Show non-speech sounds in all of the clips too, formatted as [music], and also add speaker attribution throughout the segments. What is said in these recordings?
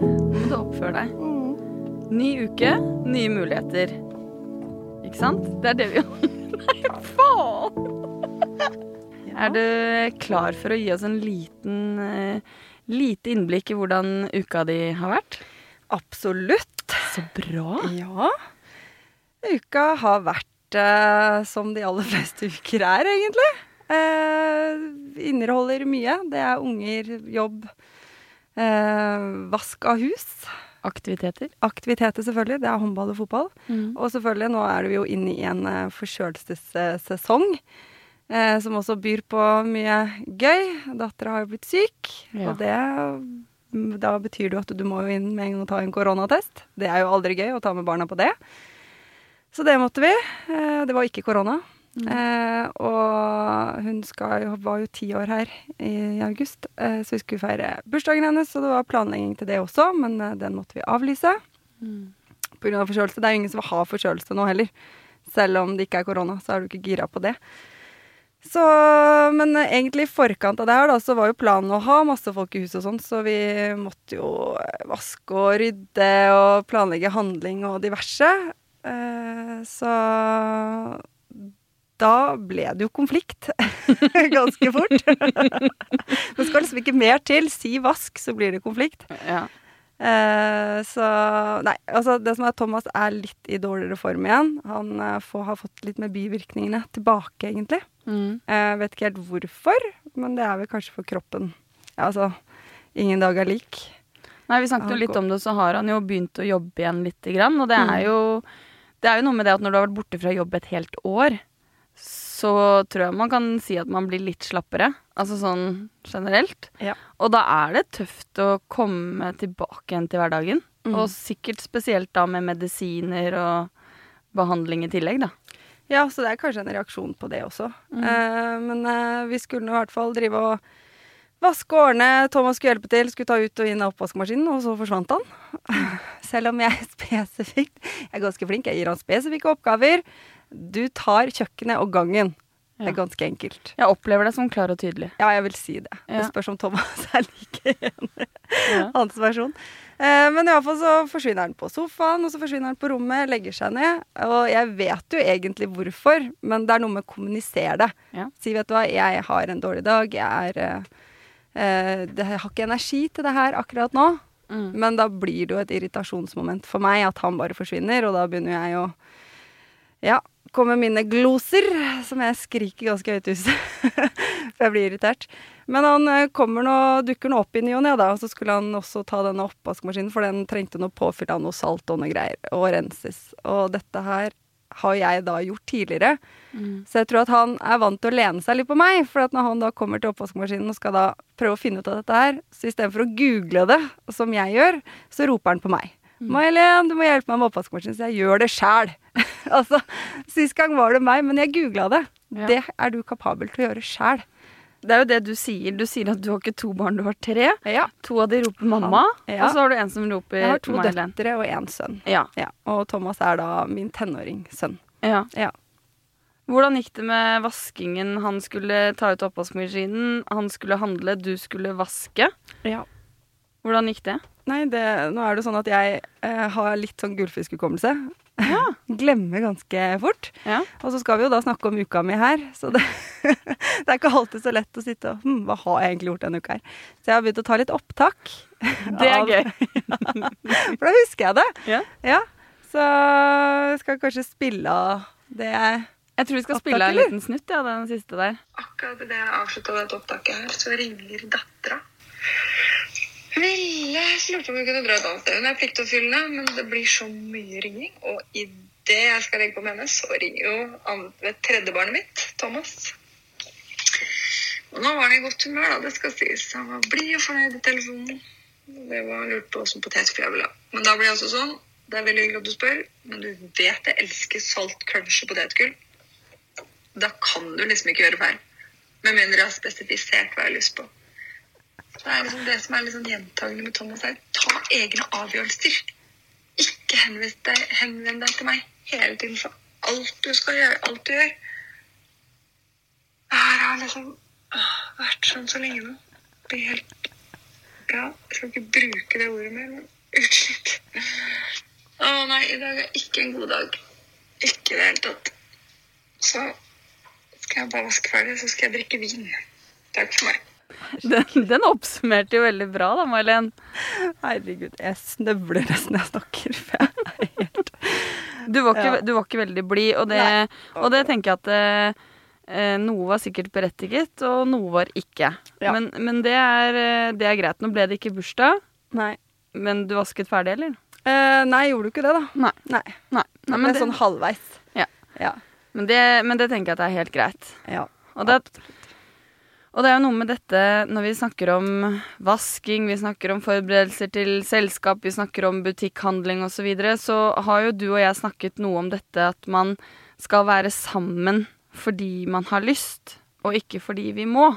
Speaker 1: Nå må du oppføre deg. Ny uke, nye muligheter. Ikke sant? Det er det vi [laughs] Nei, faen! [laughs] Er du klar for å gi oss en liten eh, lite innblikk i hvordan uka di har vært?
Speaker 2: Absolutt.
Speaker 1: Så bra.
Speaker 2: Ja. Uka har vært uh, som de aller [laughs] fleste uker er, egentlig. Uh, inneholder mye. Det er unger, jobb, eh, vask av hus.
Speaker 1: Aktiviteter.
Speaker 2: Aktiviteter, selvfølgelig. Det er håndball og fotball.
Speaker 1: Mm.
Speaker 2: Og selvfølgelig, nå er vi jo inne i en eh, forkjølelsessesong. Eh, som også byr på mye gøy. Dattera har jo blitt syk,
Speaker 1: Ja.
Speaker 2: og det Da betyr det jo at du må jo inn med en gang og ta en koronatest. Det er jo aldri gøy å ta med barna på det. Så det måtte vi. Eh, det var ikke korona. Eh, og hun skal var jo ti år her i, i august, eh, så vi skulle feire bursdagen hennes. Og det var planlegging til det også, men eh, den måtte vi avlyse
Speaker 1: Mm.
Speaker 2: av forkjølelse. Det er jo ingen som har forkjølelse nå heller. Selv om det ikke er korona, så er du ikke gira på det. Så, men eh, egentlig i forkant av det her da, så var jo planen å ha masse folk i huset og sånn, så vi måtte jo eh, vaske og rydde og planlegge handling og diverse. Eh, så da ble det jo konflikt [laughs] ganske fort. det skal liksom ikke mer til. Si vask, så blir det konflikt.
Speaker 1: Ja.
Speaker 2: Eh, så Nei, altså det som er Thomas er litt i dårligere form igjen. Han eh, får, har fått litt med bivirkningene tilbake, egentlig.
Speaker 1: Mm.
Speaker 2: Jeg vet ikke helt hvorfor, men det er vel kanskje for kroppen. Ja, altså Ingen dag er lik.
Speaker 1: Nei, vi snakket jo litt om det, så har han jo begynt å jobbe igjen lite grann. Og det er,
Speaker 2: Mm.
Speaker 1: jo, det er jo noe med det at når du har vært borte fra jobb et helt år, så tror jeg man kan si at man blir litt slappere. Altså sånn generelt.
Speaker 2: Ja.
Speaker 1: Og da er det tøft å komme tilbake igjen til hverdagen.
Speaker 2: Mm.
Speaker 1: Og sikkert spesielt da med medisiner og behandling i tillegg, da.
Speaker 2: Ja, så det er kanskje en reaksjon på det også. Eh, men eh, vi skulle nå i hvert fall drive og vaske og ordne. Thomas skulle hjelpe til, skulle ta ut og inn av oppvaskmaskinen, og så forsvant han. [laughs] Selv om jeg [laughs] spesifikt Jeg er ganske flink, jeg gir han spesifikke oppgaver. Du tar kjøkkenet og gangen. Det er ganske enkelt.
Speaker 1: Jeg opplever det som klar og tydelig.
Speaker 2: Ja, jeg vil si det. Det spørs om Thomas er like enig.
Speaker 1: Ja. [laughs]
Speaker 2: Hans versjon. Eh, men iallfall så forsvinner han på sofaen, og så forsvinner han på rommet, legger seg ned. Og jeg vet jo egentlig hvorfor, men det er noe med å kommunisere det.
Speaker 1: Ja.
Speaker 2: Si, vet du hva, jeg har en dårlig dag, jeg er eh, eh, det, Jeg har ikke energi til det her akkurat nå.
Speaker 1: Mm.
Speaker 2: Men da blir det jo et irritasjonsmoment for meg at han bare forsvinner, og da begynner jeg å ja, komme med mine gloser, som jeg skriker ganske høyt huset. [laughs] For jeg blir irritert. Men han eh, kommer nå, dukker nå opp i ny og ne. Og så skulle han også ta denne oppvaskmaskinen, for den trengte noe påfyll av noe salt og noe greier. Og renses. Og dette her har jeg da gjort tidligere.
Speaker 1: Mm.
Speaker 2: Så jeg tror at han er vant til å lene seg litt på meg. For at når han da kommer til oppvaskmaskinen og skal da prøve å finne ut av dette her, så istedenfor å google det, som jeg gjør, så roper han på meg. May-Helen, du må hjelpe meg med oppvaskmaskinen, så jeg gjør det sjæl. [laughs] altså, sist gang var det meg, men jeg googla det.
Speaker 1: Ja.
Speaker 2: Det er du kapabel til å gjøre sjæl.
Speaker 1: Det er jo det du sier. Du sier at du har ikke to barn, du har tre.
Speaker 2: Ja.
Speaker 1: To av de roper mamma,
Speaker 2: ja.
Speaker 1: og så har du en som roper
Speaker 2: Jeg har to
Speaker 1: May-Helen.
Speaker 2: døtre og én sønn.
Speaker 1: Ja.
Speaker 2: Ja. Og Thomas er da min tenåringssønn.
Speaker 1: ja.
Speaker 2: Ja.
Speaker 1: Hvordan gikk det med vaskingen? Han skulle ta ut oppvaskmaskinen, han skulle handle, du skulle vaske.
Speaker 2: ja.
Speaker 1: Hvordan gikk det?
Speaker 2: Nei, det, nå er det sånn at jeg eh, har litt sånn gullfiskhukommelse.
Speaker 1: Ja. [laughs]
Speaker 2: Glemmer ganske fort.
Speaker 1: Ja.
Speaker 2: Og så skal vi jo da snakke om uka mi her, så det, [laughs] det er ikke alltid så lett å sitte og hm, Hva har jeg egentlig gjort denne uka her? Så jeg har begynt å ta litt opptak. [laughs]
Speaker 1: Det er
Speaker 2: av-
Speaker 1: gøy.
Speaker 2: For da husker jeg det.
Speaker 1: Ja.
Speaker 2: Ja. Så jeg skal kanskje spille av det jeg
Speaker 1: Jeg tror vi skal
Speaker 2: Opptak,
Speaker 1: spille en liten snutt, ja, den siste der.
Speaker 3: Akkurat idet jeg avslutta dette opptaket her, så ringer dattera. Ville lurte på om vi kunne dra et annet sted. Hun er pliktoppfyllende, men det blir så mye ringing. Og idet jeg skal legge på med henne, så ringer jo tredje barnet mitt, Thomas. Og nå var han i godt humør, da, det skal sies. Han var blid og fornøyd i telefonen. Det var lurt på åssen potetgull jeg ville ha. Men da blir det altså sånn. Det er veldig hyggelig at du spør, men du vet jeg elsker salt, crunch og potetgull. Da kan du liksom ikke gjøre feil. Med mindre jeg har spesifisert hva jeg har lyst på. Det er liksom det som er sånn gjentagende med Thomas her. Ta egne avgjørelser. Ikke henvend deg, henvend deg til meg hele tiden for alt du skal gjøre, alt du gjør. Det her har liksom åh, vært sånn så lenge nå. Det blir helt Ja, jeg skal ikke bruke det ordet mer, men utslitt. Å nei, i dag er ikke en god dag. Ikke i det hele tatt. Så skal jeg bare vaske ferdig, så skal jeg drikke vin. Takk for meg.
Speaker 1: Den, den oppsummerte jo veldig bra, da, May-Len.
Speaker 2: Herregud, jeg snøvler nesten jeg snakker. For jeg er helt
Speaker 1: Du, var ikke-
Speaker 2: Ja.
Speaker 1: du var ikke veldig blid, og, det- og det tenker jeg at eh, eh, noe var sikkert berettiget, og noe var ikke.
Speaker 2: Ja.
Speaker 1: Men, men det, er, eh, det er greit. Nå ble det ikke bursdag,
Speaker 2: Nei.
Speaker 1: men du vasket ferdig, eller?
Speaker 2: Eh, nei, gjorde du ikke det, da?
Speaker 1: Nei.
Speaker 2: Nei.
Speaker 1: Nei. Nei men, det,
Speaker 2: sånn halvveis.
Speaker 1: Ja.
Speaker 2: Ja.
Speaker 1: men, det, men det tenker jeg at er helt greit.
Speaker 2: ja.
Speaker 1: Og det, og det er jo noe med dette når vi snakker om vasking, vi snakker om forberedelser til selskap, vi snakker om butikkhandling osv., så, videre, så har jo du og jeg snakket noe om dette at man skal være sammen fordi man har lyst, og ikke fordi vi må.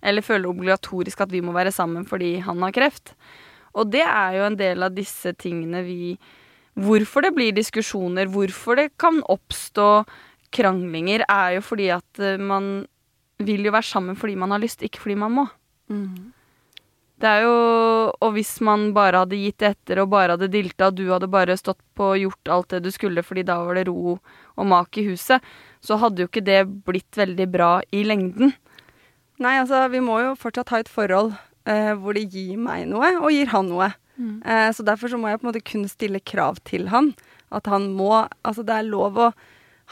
Speaker 1: Eller føler obligatorisk at vi må være sammen fordi han har kreft. Og det er jo en del av disse tingene vi Hvorfor det blir diskusjoner, hvorfor det kan oppstå kranglinger, er jo fordi at eh, man vil jo være sammen fordi man har lyst, ikke fordi man må. Det er jo Og hvis man bare hadde gitt etter og bare hadde dilta, og du hadde bare stått på og gjort alt det du skulle fordi da var det ro og mak i huset, så hadde jo ikke det blitt veldig bra i lengden.
Speaker 2: Nei, altså, vi må jo fortsatt ha et forhold eh, hvor det gir meg noe, og gir han noe. Eh, så derfor så må jeg på en måte kun stille krav til han. At han må Altså, det er lov å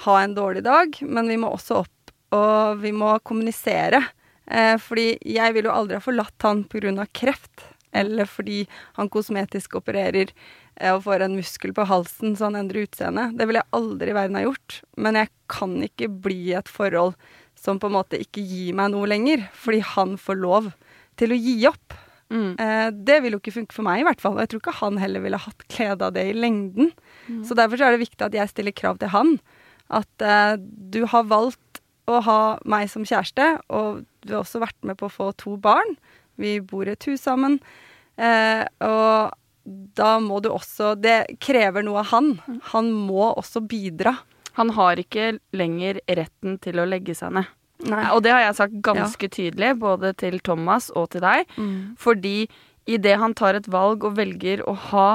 Speaker 2: ha en dårlig dag, men vi må også opp, og vi må kommunisere. Eh, fordi jeg vil jo aldri ha forlatt han pga. kreft, eller fordi han kosmetisk opererer eh, og får en muskel på halsen så han endrer utseende. Det ville jeg aldri i verden ha gjort. Men jeg kan ikke bli i et forhold som på en måte ikke gir meg noe lenger, fordi han får lov til å gi opp.
Speaker 1: Mm.
Speaker 2: Eh, det vil jo ikke funke for meg, i hvert fall. Og jeg tror ikke han heller ville hatt glede av det i lengden. Så derfor så er det viktig at jeg stiller krav til han. At eh, du har valgt å ha meg som kjæreste, og du har også vært med på å få to barn. Vi bor i et hus sammen. Eh, og da må du også Det krever noe av han. Han må også bidra.
Speaker 1: Han har ikke lenger retten til å legge seg ned.
Speaker 2: Nei.
Speaker 1: Og det har jeg sagt ganske tydelig, både til Thomas og til deg.
Speaker 2: Mm.
Speaker 1: Fordi idet han tar et valg og velger å ha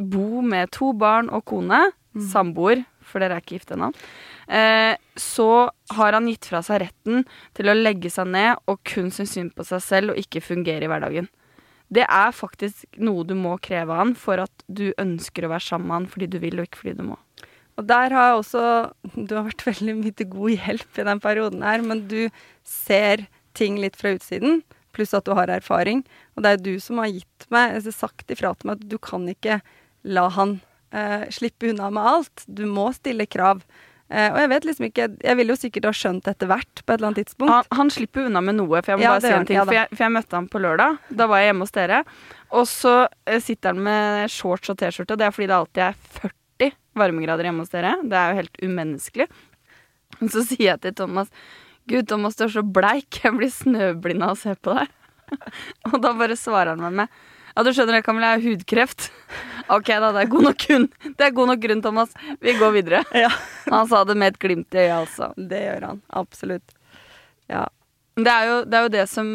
Speaker 1: bo med to barn og kone, samboer, for dere er ikke gift ennå, eh, så har han gitt fra seg retten til å legge seg ned og kun synes synd på seg selv og ikke fungere i hverdagen. Det er faktisk noe du må kreve av han for at du ønsker å være sammen med han fordi du vil og ikke fordi du må.
Speaker 2: Og der har jeg også Du har vært veldig mye til god hjelp i den perioden her, men du ser ting litt fra utsiden, pluss at du har erfaring. Og det er jo du som har gitt meg, altså sagt ifra til meg at du kan ikke la han eh, slippe unna med alt. Du må stille krav. Eh, og jeg vet liksom ikke Jeg ville jo sikkert ha skjønt etter hvert på et eller annet tidspunkt.
Speaker 1: Han, han slipper unna med noe, for jeg må
Speaker 2: Ja,
Speaker 1: bare si en ting.
Speaker 2: Ja
Speaker 1: for, jeg, for jeg møtte han på lørdag. Da var jeg hjemme hos dere. Og så eh, sitter han med shorts og T-skjorte. Det er fordi det alltid er 40 varmegrader hjemme hos dere. Det er jo helt umenneskelig. Og Så sier jeg til Thomas Gud, Thomas, du er så bleik. Jeg blir snøblind av å se på deg. [laughs] Og da bare svarer han meg med Ja, du skjønner det, Camilla, jeg har hudkreft. Ok, da. Det er god nok grunn. Det er god nok grunn, Thomas. Vi går videre.
Speaker 2: Ja,
Speaker 1: Han sa det med et glimt i øyet, altså.
Speaker 2: det gjør han. Absolutt. Ja.
Speaker 1: Det er jo det, er jo det som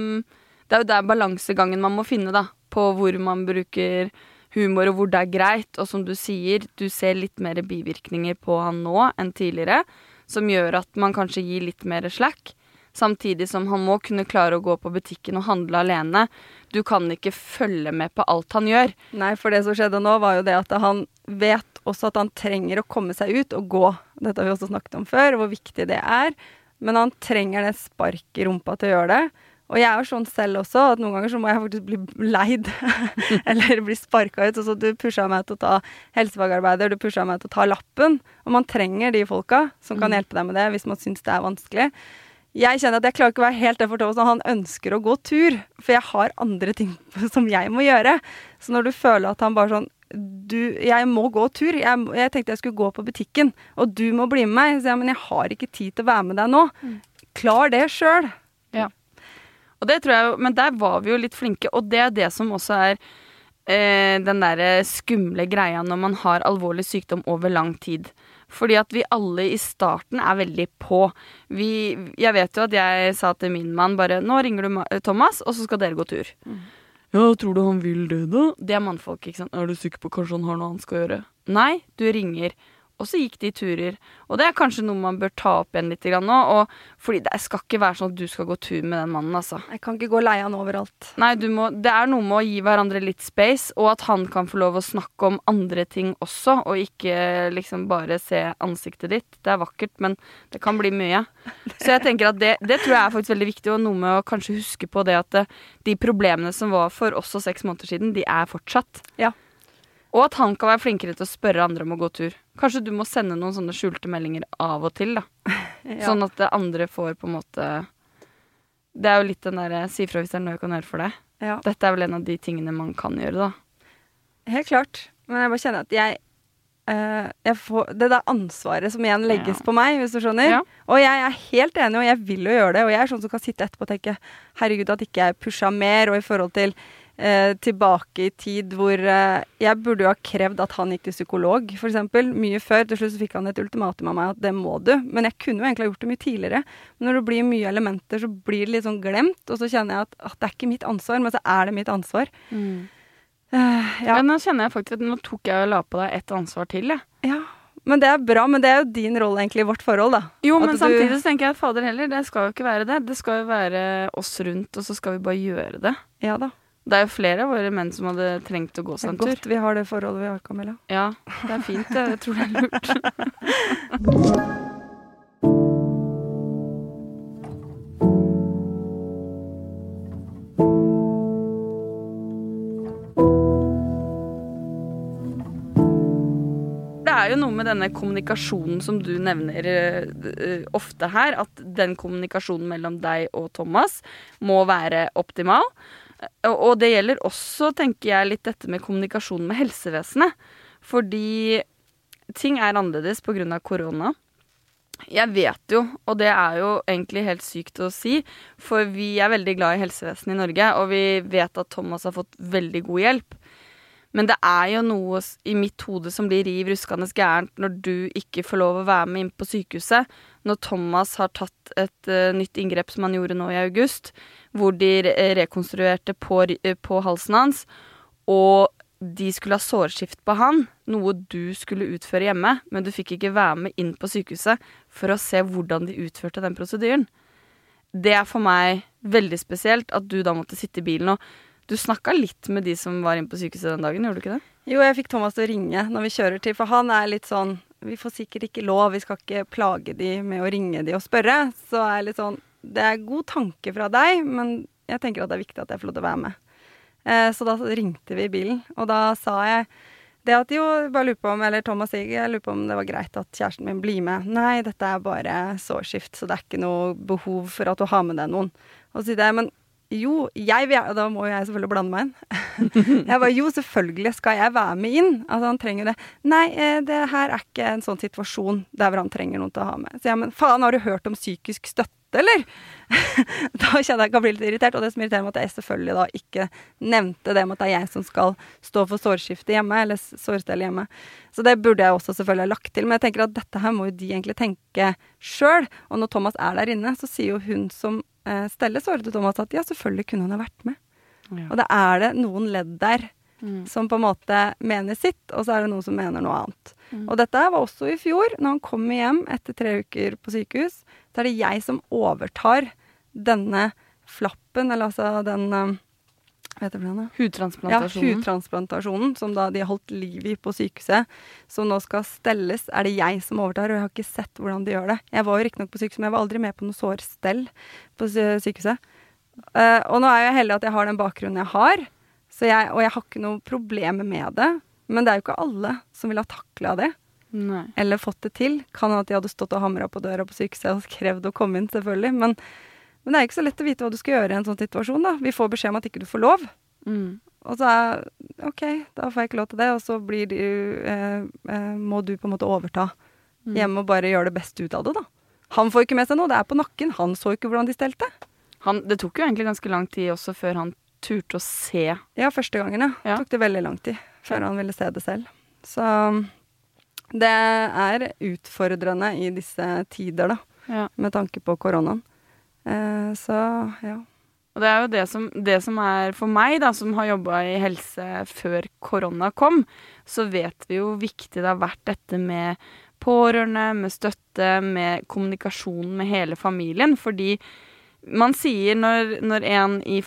Speaker 1: Det er jo der balansegangen man må finne, da. På hvor man bruker humor, og hvor det er greit. Og som du sier, du ser litt mer bivirkninger på han nå enn tidligere. Som gjør at man kanskje gir litt mer slack. Samtidig som han må kunne klare å gå på butikken og handle alene. Du kan ikke følge med på alt han gjør.
Speaker 2: Nei, for det som skjedde nå, var jo det at han vet også at han trenger å komme seg ut og gå. Dette har vi også snakket om før, hvor viktig det er. Men han trenger det sparket i rumpa til å gjøre det. Og jeg er jo sånn selv også, at noen ganger så må jeg faktisk bli leid. [laughs] Eller bli sparka ut. Og så du pusha meg til å ta helsefagarbeider, du pusha meg til å ta lappen. Og man trenger de folka som kan hjelpe deg med det hvis man syns det er vanskelig. Jeg kjenner at jeg klarer ikke å være helt der for Thomas når han ønsker å gå tur, for jeg har andre ting [laughs] som jeg må gjøre. Så når du føler at han bare sånn du, jeg må gå tur. Jeg, jeg tenkte jeg skulle gå på butikken, og du må bli med meg. Så jeg, men jeg har ikke tid til å være med deg nå. Klar det sjøl.
Speaker 1: Og det tror jeg jo, Men der var vi jo litt flinke, og det er det som også er eh, den derre skumle greia når man har alvorlig sykdom over lang tid. Fordi at vi alle i starten er veldig på. Vi, jeg vet jo at jeg sa til min mann bare 'Nå ringer du Thomas, og så skal dere gå tur'. Ja, tror du han vil det, da? Det er mannfolk, ikke sant. Er du sikker på kanskje han har noe han skal gjøre? Nei, du ringer. Og så gikk de turer. Og det er kanskje noe man bør ta opp igjen litt nå. Og, fordi det skal ikke være sånn at du skal gå tur med den mannen, altså.
Speaker 2: Jeg kan ikke gå lei han overalt.
Speaker 1: Nei, du må, det er noe med å gi hverandre litt space, og at han kan få lov å snakke om andre ting også, og ikke liksom bare se ansiktet ditt. Det er vakkert, men det kan bli mye. Så jeg tenker at det, det tror jeg er faktisk veldig viktig, og noe med å kanskje huske på det at det, de problemene som var for oss for seks måneder siden, de er fortsatt.
Speaker 2: Ja.
Speaker 1: Og at han kan være flinkere til å spørre andre om å gå tur. Kanskje du må sende noen sånne skjulte meldinger av og til, da. [laughs]
Speaker 2: Ja.
Speaker 1: Sånn at andre får på en måte Det er jo litt den derre si fra hvis det er noe jeg kan gjøre for deg.
Speaker 2: ja.
Speaker 1: Dette er vel en av de tingene man kan gjøre, da.
Speaker 2: Helt klart. Men jeg bare kjenner at jeg, Uh, jeg får, Det der ansvaret som igjen legges
Speaker 1: Ja.
Speaker 2: på meg, hvis du skjønner.
Speaker 1: Ja.
Speaker 2: Og jeg er helt enig, og jeg vil jo gjøre det. Og jeg er sånn som kan sitte etterpå og tenke herregud, at ikke jeg pusha mer. Og i forhold til eh, tilbake i tid hvor eh, jeg burde jo ha krevd at han gikk til psykolog, f.eks. Mye før. Til slutt så fikk han et ultimatum av meg at det må du. Men jeg kunne jo egentlig ha gjort det mye tidligere. Men når det blir mye elementer, så blir det litt sånn glemt. Og så kjenner jeg at, at det er ikke mitt ansvar, men så er det mitt ansvar. Eh, ja.
Speaker 1: Ja. nå kjenner jeg faktisk at nå tok jeg og la på deg et ansvar til, jeg.
Speaker 2: Ja, men det er bra. Men det er jo din rolle egentlig i vårt forhold, da.
Speaker 1: Jo, men
Speaker 2: du-
Speaker 1: samtidig så tenker jeg at fader heller, det skal jo ikke være det. Det skal jo være oss rundt, og så skal vi bare gjøre det.
Speaker 2: Ja da.
Speaker 1: Det er jo flere av våre menn som hadde trengt å gå seg en tur.
Speaker 2: godt vi har det forholdet vi har, Camilla.
Speaker 1: Ja, det er fint, det. Jeg tror det er lurt. Det er jo noe med denne kommunikasjonen som du nevner eh, ofte her, at den kommunikasjonen mellom deg og Thomas må være optimal. Eh, Og det gjelder også, tenker jeg, litt dette med kommunikasjon med helsevesenet. Fordi ting er annerledes pga. korona. Jeg vet jo, og det er jo egentlig helt sykt å si, for vi er veldig glad i helsevesenet i Norge, og vi vet at Thomas har fått veldig god hjelp. Men det er jo noe i mitt hode som blir riv ruskende gærent når du ikke får lov å være med inn på sykehuset. Når Thomas har tatt et uh, nytt inngrep som han gjorde nå i august, hvor de re rekonstruerte på, eh, på halsen hans, og de skulle ha sårskift på han, noe du skulle utføre hjemme, men du fikk ikke være med inn på sykehuset for å se hvordan de utførte den prosedyren. Det er for meg veldig spesielt at du da måtte sitte i bilen og du snakka litt med de som var inne på sykehuset den dagen, gjorde du ikke det?
Speaker 2: Jo, jeg fikk Thomas til å ringe når vi kjører til, for han er litt sånn Vi får sikkert ikke lov, vi skal ikke plage de med å ringe de og spørre. Så er jeg litt sånn Det er god tanke fra deg, men jeg tenker at det er viktig at jeg får lov til å være med. Eh, så da ringte vi i bilen, og da sa jeg det at jo, bare lurer på om, eller Thomas sier, jeg lurer på om det var greit at kjæresten min blir med. Nei, dette er bare sårskift, så det er ikke noe behov for at du har med deg noen. Og så sier jeg, men jo, jeg vil, da må jeg selvfølgelig blande meg inn. [laughs] jeg bare, jo, selvfølgelig skal jeg være med inn. Altså, han trenger det. Nei, eh, det her er ikke en sånn situasjon der hvor han trenger noen til å ha med. Så jeg, men faen, har du hørt om psykisk støtte, eller? [laughs] da kjenner jeg jeg bli litt irritert, og det som irriterer meg, at jeg selvfølgelig da ikke nevnte det med at det er jeg som skal stå for sårskiftet hjemme, eller sårstell hjemme. Så det burde jeg også selvfølgelig ha lagt til, men jeg tenker at dette her må jo de egentlig tenke sjøl. Og når Thomas er der inne, så sier jo hun som eh, Stelle svarte Thomas at ja, selvfølgelig kunne hun ha vært med.
Speaker 1: Ja.
Speaker 2: Og da er det noen ledd der
Speaker 1: Mm.
Speaker 2: som på en måte mener sitt, og så er det noen som mener noe annet.
Speaker 1: Mm.
Speaker 2: Og dette var også i fjor, når han kommer hjem etter tre uker på sykehus. Så er det jeg som overtar denne flappen, eller altså den noe? Ja,
Speaker 1: Hudtransplantasjonen.
Speaker 2: hudtransplantasjonen, som de har holdt liv i på sykehuset, som nå skal stelles, er det jeg som overtar, og jeg har ikke sett hvordan de gjør det. Jeg var jo riktignok på sykehuset, men jeg var aldri med på noe sårstell på sykehuset. Uh, og nå er jeg heldig at jeg har den bakgrunnen jeg har, så jeg, og jeg har ikke noe problemer med det. Men det er jo ikke alle som ville ha takla det,
Speaker 1: Nei.
Speaker 2: eller fått det til. Kan hende at de hadde stått og hamra på døra på sykehuset og krevd å komme inn, selvfølgelig. Men, men det er ikke så lett å vite hva du skal gjøre i en sånn situasjon, da. Vi får beskjed om at ikke du får lov.
Speaker 1: Mm.
Speaker 2: og så er OK, da får jeg ikke lov til det, og så blir de, eh, eh, må du på en måte overta
Speaker 1: Mm.
Speaker 2: hjemme og bare gjøre det beste ut av det, da. Han får ikke med seg noe, det er på nakken. Han så ikke hvordan de stelte.
Speaker 1: Han, det tok jo egentlig ganske lang tid også før han turte å se.
Speaker 2: Ja, første gangen, ja.
Speaker 1: Ja.
Speaker 2: Tok det veldig lang tid før han ville se det selv. Så det er utfordrende i disse tider, da,
Speaker 1: Ja.
Speaker 2: med tanke på koronaen. Eh, så ja.
Speaker 1: Og det er jo det som, det som er for meg, da, som har jobba i helse før korona kom, så vet vi jo viktig det har vært dette med pårørende, med støtte, med kommunikasjon med hele familien. Fordi man sier når, når en, i,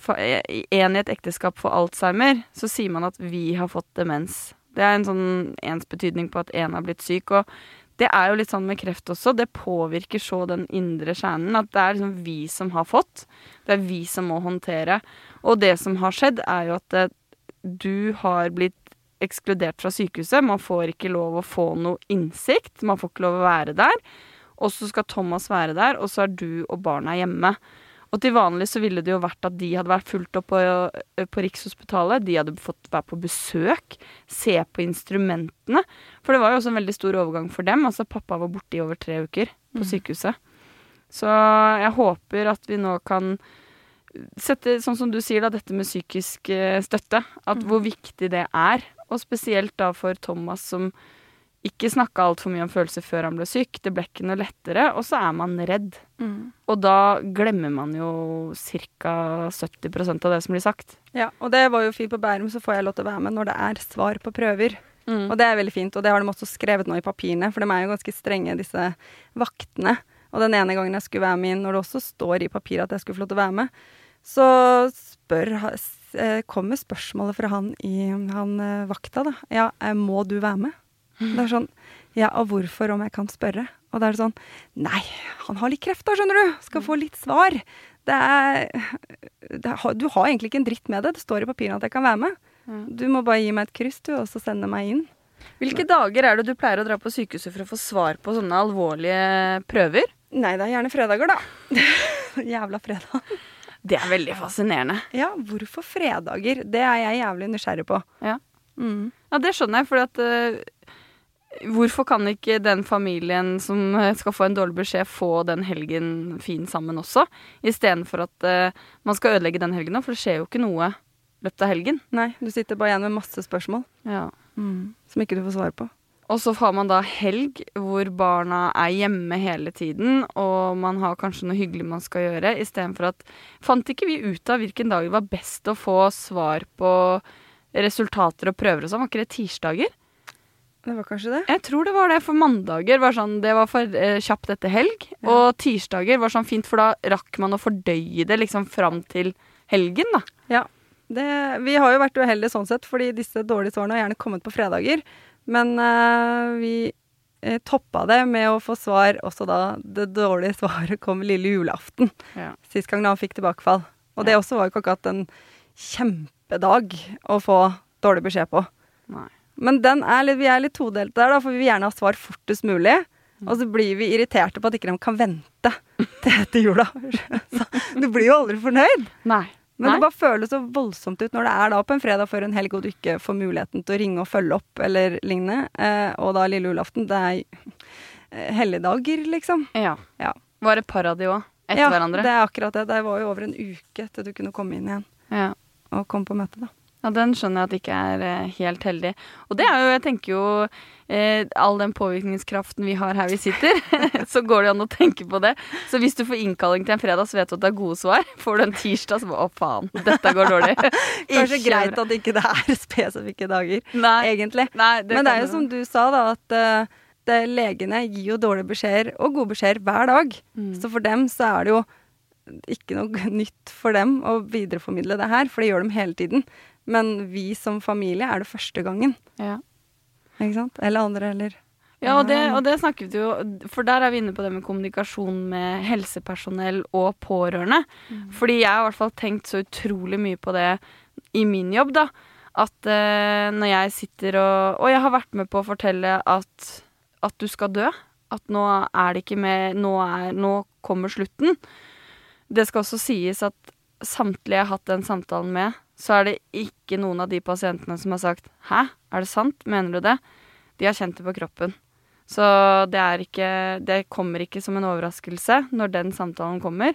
Speaker 1: en i et ekteskap får alzheimer, så sier man at vi har fått demens. Det er en sånn ensbetydning på at en har blitt syk. Og det er jo litt sånn med kreft også. Det påvirker så den indre kjernen at det er liksom vi som har fått. Det er vi som må håndtere. Og det som har skjedd, er jo at eh, du har blitt ekskludert fra sykehuset. Man får ikke lov å få noe innsikt. Man får ikke lov å være der. Og så skal Thomas være der, og så er du og barna hjemme. Og til vanlig så ville det jo vært at de hadde vært fulgt opp på, på Rikshospitalet. De hadde fått være på besøk, se på instrumentene. For det var jo også en veldig stor overgang for dem. Altså pappa var borte i over tre uker på sykehuset. Så jeg håper at vi nå kan sette, sånn som du sier, da, dette med psykisk eh, støtte. At hvor viktig det er. Og spesielt da for Thomas som ikke snakka altfor mye om følelser før han ble syk. Det ble ikke noe lettere, og så er man redd. Og da glemmer man jo ca. 70% av det som blir sagt.
Speaker 2: ja. Og det var jo fint på Bærum, så får jeg lov til å være med når det er svar på prøver. Og det er veldig fint, og det har de også skrevet nå i papirene, for de er jo ganske strenge, disse vaktene. Og den ene gangen jeg skulle være med inn, når det også står i papiret at jeg skulle få lov til å være med, så spør, eh, kommer spørsmålet fra han i han eh, vakta, da. Ja, eh, må du være med? Det er sånn Ja, og hvorfor, om jeg kan spørre? Og da er det sånn Nei, han har litt kreft, da, skjønner du. Skal få litt svar. Det er, det er Du har egentlig ikke en dritt med det. Det står i papirene at jeg kan være med. Du må bare gi meg et kryss, du, og så sende meg inn.
Speaker 1: Hvilke dager er det du pleier å dra på sykehuset for å få svar på sånne alvorlige prøver?
Speaker 2: Nei, det er gjerne fredager, da. [laughs] Jævla fredag.
Speaker 1: Det er veldig fascinerende.
Speaker 2: Ja, hvorfor fredager? Det er jeg jævlig nysgjerrig på.
Speaker 1: Ja.
Speaker 2: Mm.
Speaker 1: Ja, det skjønner jeg, for at eh, Hvorfor kan ikke den familien som eh, skal få en dårlig beskjed, få den helgen fin sammen også? Istedenfor at uh, man skal ødelegge den helgen, for det skjer jo ikke noe løpet av helgen.
Speaker 2: Nei, du sitter bare igjen med masse spørsmål
Speaker 1: Ja.
Speaker 2: som ikke du får svar på.
Speaker 1: Og så har man da helg hvor barna er hjemme hele tiden, og man har kanskje noe hyggelig man skal gjøre, istedenfor at Fant ikke vi ut av hvilken dag det var best å få svar på resultater og prøver og sånn? Var ikke det tirsdager?
Speaker 2: Det var kanskje det.
Speaker 1: Jeg tror det var det, for mandager var sånn, det var for eh, kjapt etter helg. Og tirsdager var sånn fint, for da rakk man å fordøye det liksom fram til helgen, da.
Speaker 2: Ja. Det, vi har jo vært uheldige sånn sett, fordi disse dårlige svarene har gjerne kommet på fredager. Men eh, vi eh, toppa det med å få svar også da det dårlige svaret kom lille julaften.
Speaker 1: Ja.
Speaker 2: Sist gang da han fikk tilbakefall. Og det også var jo ikke akkurat en kjempedag å få dårlig beskjed på.
Speaker 1: Nei.
Speaker 2: Men den er litt, vi er litt todelte der, da, for vi vil gjerne ha svar fortest mulig. Og så blir vi irriterte på at ikke de kan vente til etter jula. [laughs] Så du blir jo aldri fornøyd.
Speaker 1: Nei.
Speaker 2: Men
Speaker 1: Nei.
Speaker 2: det bare føles så voldsomt ut når det er da på en fredag før en helg og du ikke får muligheten til å ringe og følge opp eller lignende. Eh, og da lille julaften. Det er eh, helligdager, liksom.
Speaker 1: Ja.
Speaker 2: Ja.
Speaker 1: Var det par av de òg? Etter
Speaker 2: ja,
Speaker 1: hverandre?
Speaker 2: det er akkurat det. Det var jo over en uke til du kunne komme inn igjen
Speaker 1: Ja.
Speaker 2: og komme på møte, da.
Speaker 1: Ja, den skjønner jeg at ikke er eh, helt heldig. Og det er jo, jeg tenker jo eh, All den påvirkningskraften vi har her vi sitter, [laughs] så går det an å tenke på det. Så hvis du får innkalling til en fredag, så vet du at det er gode svar. Får du en tirsdag, så bare å faen, dette går dårlig. [laughs]
Speaker 2: Kanskje greit at ikke det er spesifikke dager,
Speaker 1: Nei.
Speaker 2: egentlig.
Speaker 1: Nei, det
Speaker 2: Men det er jo som du sa, da, at eh, det, legene gir jo dårlige beskjeder og gode beskjeder hver dag.
Speaker 1: Mm.
Speaker 2: Så for dem så er det jo ikke noe nytt for dem å videreformidle det her, for det gjør de hele tiden. Men vi som familie er det første gangen,
Speaker 1: Ja.
Speaker 2: ikke sant? Eller andre, eller
Speaker 1: Ja, og det, og det snakket vi jo For der er vi inne på det med kommunikasjon med helsepersonell og pårørende. Fordi jeg har i hvert fall tenkt så utrolig mye på det i min jobb, da. At eh, når jeg sitter og Og jeg har vært med på å fortelle at, at du skal dø. At nå er det ikke mer nå, nå kommer slutten. Det skal også sies at samtlige jeg har hatt den samtalen med, så er det ikke ikke noen av de pasientene som har sagt 'hæ, er det sant, mener du det?' De har kjent det på kroppen. Så det ikke Det kommer ikke som en overraskelse når den samtalen kommer.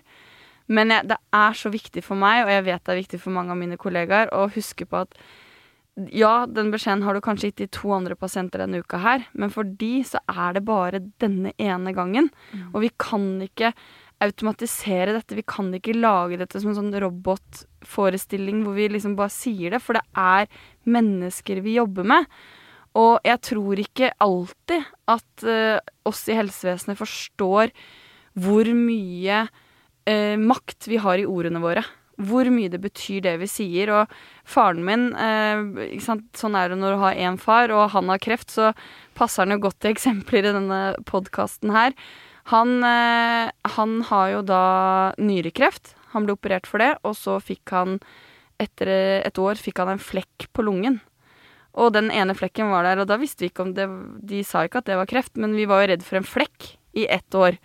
Speaker 1: Men jeg, det er så viktig for meg, og jeg vet det er viktig for mange av mine kollegaer, å huske på at ja, den beskjeden har du kanskje gitt til to andre pasienter denne uka her, men for de så er det bare denne ene gangen. Og vi kan ikke automatisere dette, vi kan ikke lage dette som en sånn robotforestilling hvor vi liksom bare sier det, for det er mennesker vi jobber med. Og jeg tror ikke alltid at uh, oss i helsevesenet forstår hvor mye uh, makt vi har i ordene våre. Hvor mye det betyr det vi sier. Og faren min uh, Sånn er det når du har én far, og han har kreft, så passer han jo godt til eksempler i denne podkasten her. Han, han har jo da nyrekreft. Han ble operert for det, og så fikk han etter et år fikk han en flekk på lungen. Og den ene flekken var der, og da visste vi ikke om det De sa ikke at det var kreft, men vi var jo redd for en flekk i ett år.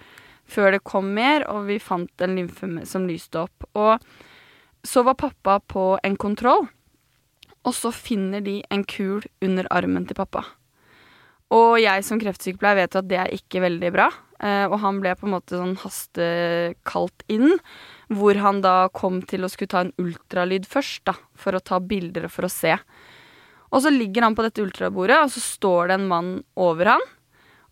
Speaker 1: Før det kom mer, og vi fant en lymfe som lyste opp. Og så var pappa på en kontroll, og så finner de en kul under armen til pappa. Og jeg som kreftsykepleier vet jo at det er ikke veldig bra. Eh, og han ble på en måte sånn hastekalt inn, hvor han da kom til å skulle ta en ultralyd først, da, for å ta bilder og for å se. Og så ligger han på dette ultrabordet, og så står det en mann over han.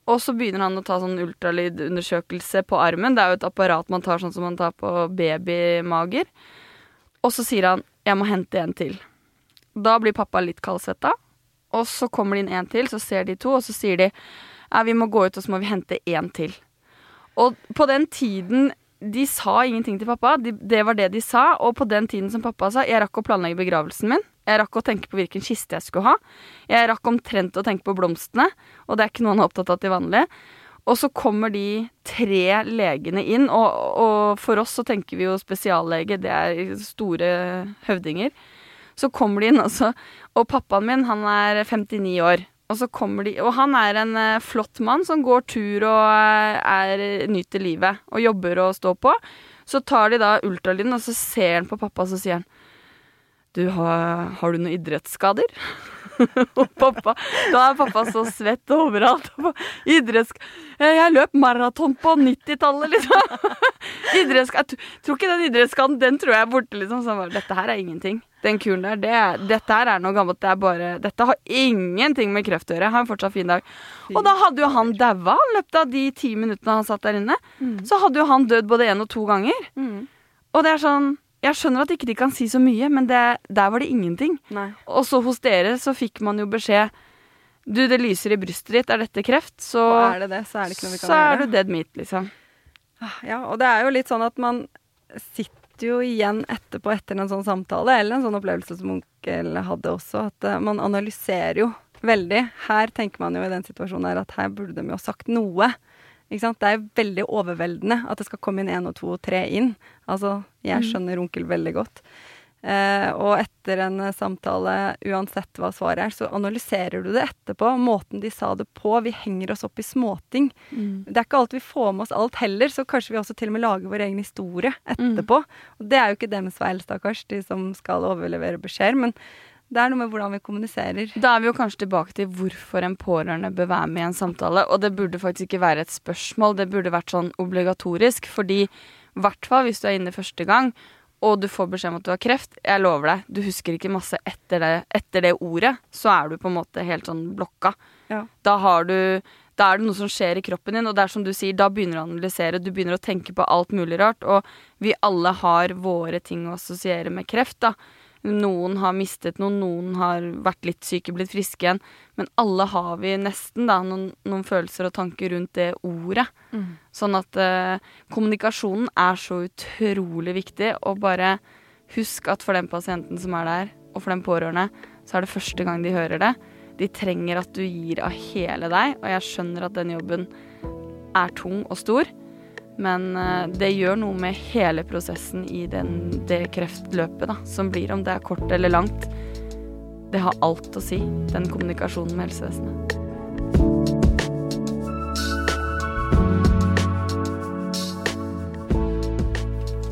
Speaker 1: Og så begynner han å ta sånn ultralydundersøkelse på armen. Det er jo et apparat man tar sånn som man tar på babymager. Og så sier han 'jeg må hente en til'. Da blir pappa litt kaldsvetta. Og så kommer det inn en til, så ser de to, og så sier de ja, vi må gå ut og så må vi hente en til. Og på den tiden De sa ingenting til pappa, de, det var det de sa. Og på den tiden som pappa sa 'jeg rakk å planlegge begravelsen min', jeg rakk å tenke på hvilken kiste jeg skulle ha. Jeg rakk omtrent å tenke på blomstene, og det er ikke noe han er opptatt av til vanlig. Og så kommer de tre legene inn, og, og for oss så tenker vi jo spesiallege, det er store høvdinger. Så kommer de inn, også, og pappaen min, han er 59 år. Og så de Og han er en uh, flott mann som går tur og uh, er, nyter livet og jobber og står på. Så tar de da ultralyden, og så ser han på pappa, og så sier han du, har, har du noen idrettsskader? [laughs] [laughs] og pappa, da er pappa så svett overalt. Idrettsk... Jeg løp maraton på 90-tallet, liksom. [laughs] Idrettsk... Jeg tror ikke den idrettsskaden, den tror jeg er borte, liksom. Så bare, dette her er ingenting. Den kuren der, det, dette her er noe gammelt. Det er bare Dette har ingenting med kreft å gjøre. Har en fortsatt fin dag. Og da hadde jo han daua i løpet av de ti minuttene han satt der inne. Mm. Så hadde jo han dødd både én og to ganger. Mm. Og det er sånn jeg skjønner at ikke de kan si så mye, men det, der var det ingenting.
Speaker 2: Nei.
Speaker 1: Og så hos dere så fikk man jo beskjed Du, det lyser i brystet ditt, er dette kreft? Så,
Speaker 2: og er det det, så er det ikke noe vi kan
Speaker 1: så
Speaker 2: gjøre.
Speaker 1: er du dead meat, liksom.
Speaker 2: Ja, og det er jo litt sånn at man sitter jo igjen etterpå etter en sånn samtale, eller en sånn opplevelse som onkel hadde også, at uh, man analyserer jo veldig. Her tenker man jo i den situasjonen her at her burde de jo ha sagt noe. Det er veldig overveldende at det skal komme inn én og to og tre inn. Altså, jeg
Speaker 1: Mm.
Speaker 2: skjønner onkel veldig godt. Eh, og etter en eh, samtale, uansett hva svaret er, så analyserer du det etterpå. Måten de sa det på. Vi henger oss opp i småting.
Speaker 1: Mm.
Speaker 2: Det er ikke alt vi får med oss alt heller, så kanskje vi også til og med lager vår egen historie etterpå. Og det er jo ikke deres feil, stakkars, de som skal overlevere beskjeder. Men det er noe med hvordan vi kommuniserer.
Speaker 1: Da er vi jo kanskje tilbake til hvorfor en pårørende bør være med i en samtale. Og det burde faktisk ikke være et spørsmål, det burde vært sånn obligatorisk. Fordi i hvert fall hvis du er inne første gang, og du får beskjed om at du har kreft, jeg lover deg, du husker ikke masse etter det, etter det ordet, så er du på en måte helt sånn blokka.
Speaker 2: Ja.
Speaker 1: Da har du da er det noe som skjer i kroppen din, og det er som du sier, da begynner du å analysere, du begynner å tenke på alt mulig rart, og vi alle har våre ting å assosiere med kreft, da. Noen har mistet noen, noen har vært litt syke, blitt friske igjen. Men alle har vi nesten da, noen, noen følelser og tanker rundt det ordet. Sånn at eh, kommunikasjonen er så utrolig viktig. Og bare husk at for den pasienten som er der, og for den pårørende, så er det første gang de hører det. De trenger at du gir av hele deg, og jeg skjønner at den jobben er tung og stor. Men eh, det gjør noe med hele prosessen i den, det kreftløpet, da, som blir, om det er kort eller langt. Det har alt å si, den kommunikasjonen med helsevesenet.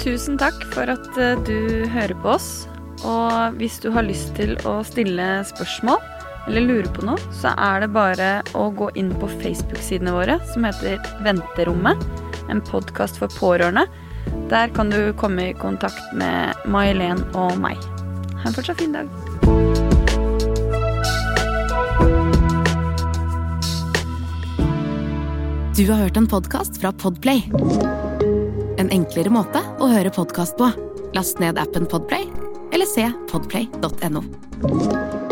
Speaker 1: Tusen takk for at eh, du hører på oss. Og hvis du har lyst til å stille spørsmål eller lure på noe, så er det bare å gå inn på Facebook-sidene våre som heter Venterommet. En podkast for pårørende. Der kan du komme i kontakt med May-Helen og meg. Ha en fortsatt fin dag.
Speaker 4: Du har hørt en podkast fra Podplay. En enklere måte å høre podkast på. Last ned appen Podplay, eller se podplay.no.